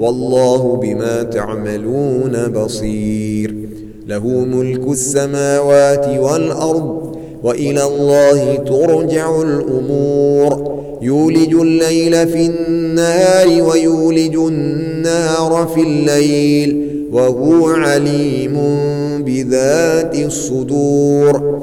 والله بما تعملون بصير. له ملك السماوات والأرض وإلى الله ترجع الأمور. يولج الليل في النهار ويولج النهار في الليل وهو عليم بذات الصدور.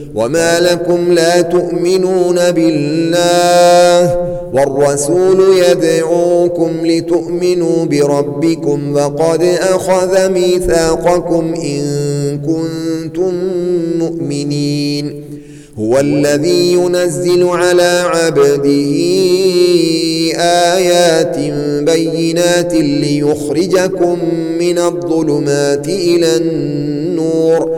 وما لكم لا تؤمنون بالله والرسول يدعوكم لتؤمنوا بربكم وقد أخذ ميثاقكم إن كنتم مؤمنين هو الذي ينزل على عبده آيات بينات ليخرجكم من الظلمات إلى النور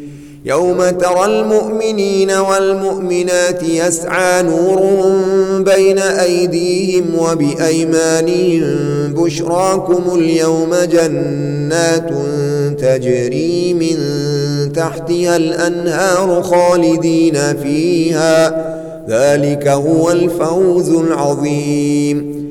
يوم ترى المؤمنين والمؤمنات يسعى نورهم بين أيديهم وبأيمانهم بشراكم اليوم جنات تجري من تحتها الأنهار خالدين فيها. ذلك هو الفوز العظيم.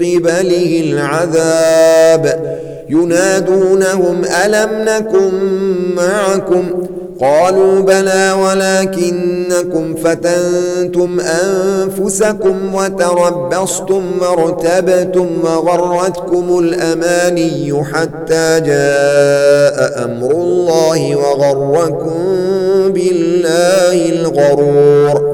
قبله العذاب. ينادونهم ألم نكن معكم؟ قالوا بلى ولكنكم فتنتم أنفسكم وتربصتم وارتبتم وغرتكم الأماني حتى جاء أمر الله وغركم بالله الغرور.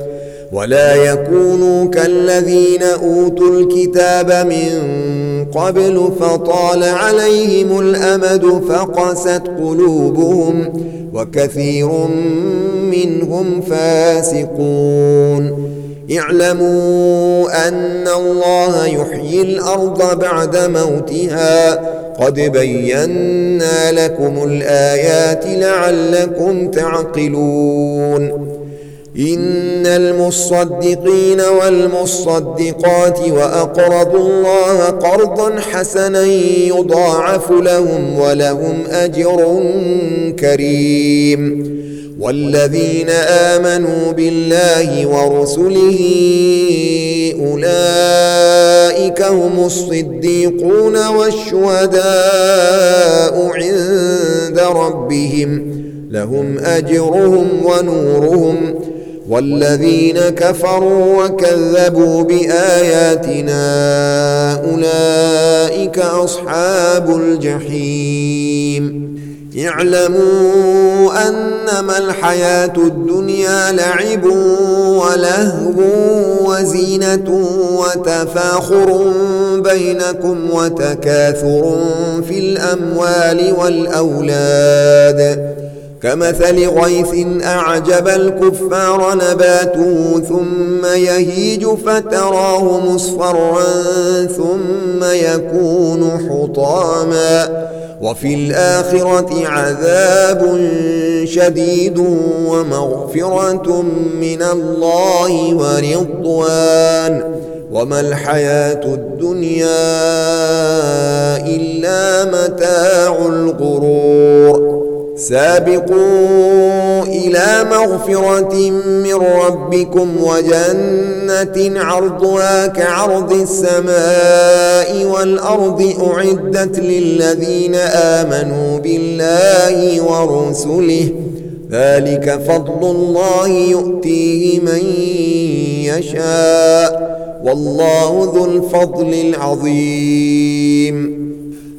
ولا يكونوا كالذين أوتوا الكتاب من قبل فطال عليهم الأمد فقست قلوبهم وكثير منهم فاسقون. اعلموا أن الله يحيي الأرض بعد موتها. قد بينا لكم الآيات لعلكم تعقلون. إن المصدقين والمصدقات وأقرضوا الله قرضا حسنا يضاعف لهم ولهم أجر كريم. والذين آمنوا بالله ورسله أولئك هم الصديقون والشهداء عند ربهم. لهم أجرهم ونورهم. والذين كفروا وكذبوا بآياتنا أولئك أصحاب الجحيم. اعلموا أنما الحياة الدنيا لعب ولهو وزينة وتفاخر بينكم وتكاثر في الأموال والأولاد. كمثل غيث أعجب الكفار نباته ثم يهيج فتراه مصفرا ثم يكون حطاما وفي الآخرة عذاب شديد ومغفرة من الله ورضوان وما الحياة الدنيا إلا متاع الغرور سابقوا إلى مغفرة من ربكم وجنة عرضها كعرض السماء والأرض أعدت للذين آمنوا بالله ورسله. ذلك فضل الله يؤتيه من يشاء. والله ذو الفضل العظيم.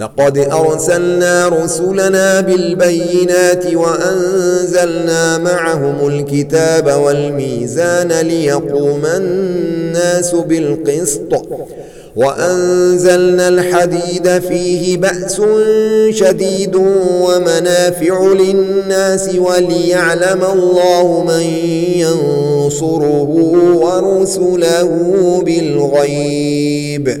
لقد أرسلنا رسلنا بالبينات وأنزلنا معهم الكتاب والميزان ليقوم الناس بالقسط وأنزلنا الحديد فيه بأس شديد ومنافع للناس وليعلم الله من ينصره ورسله بالغيب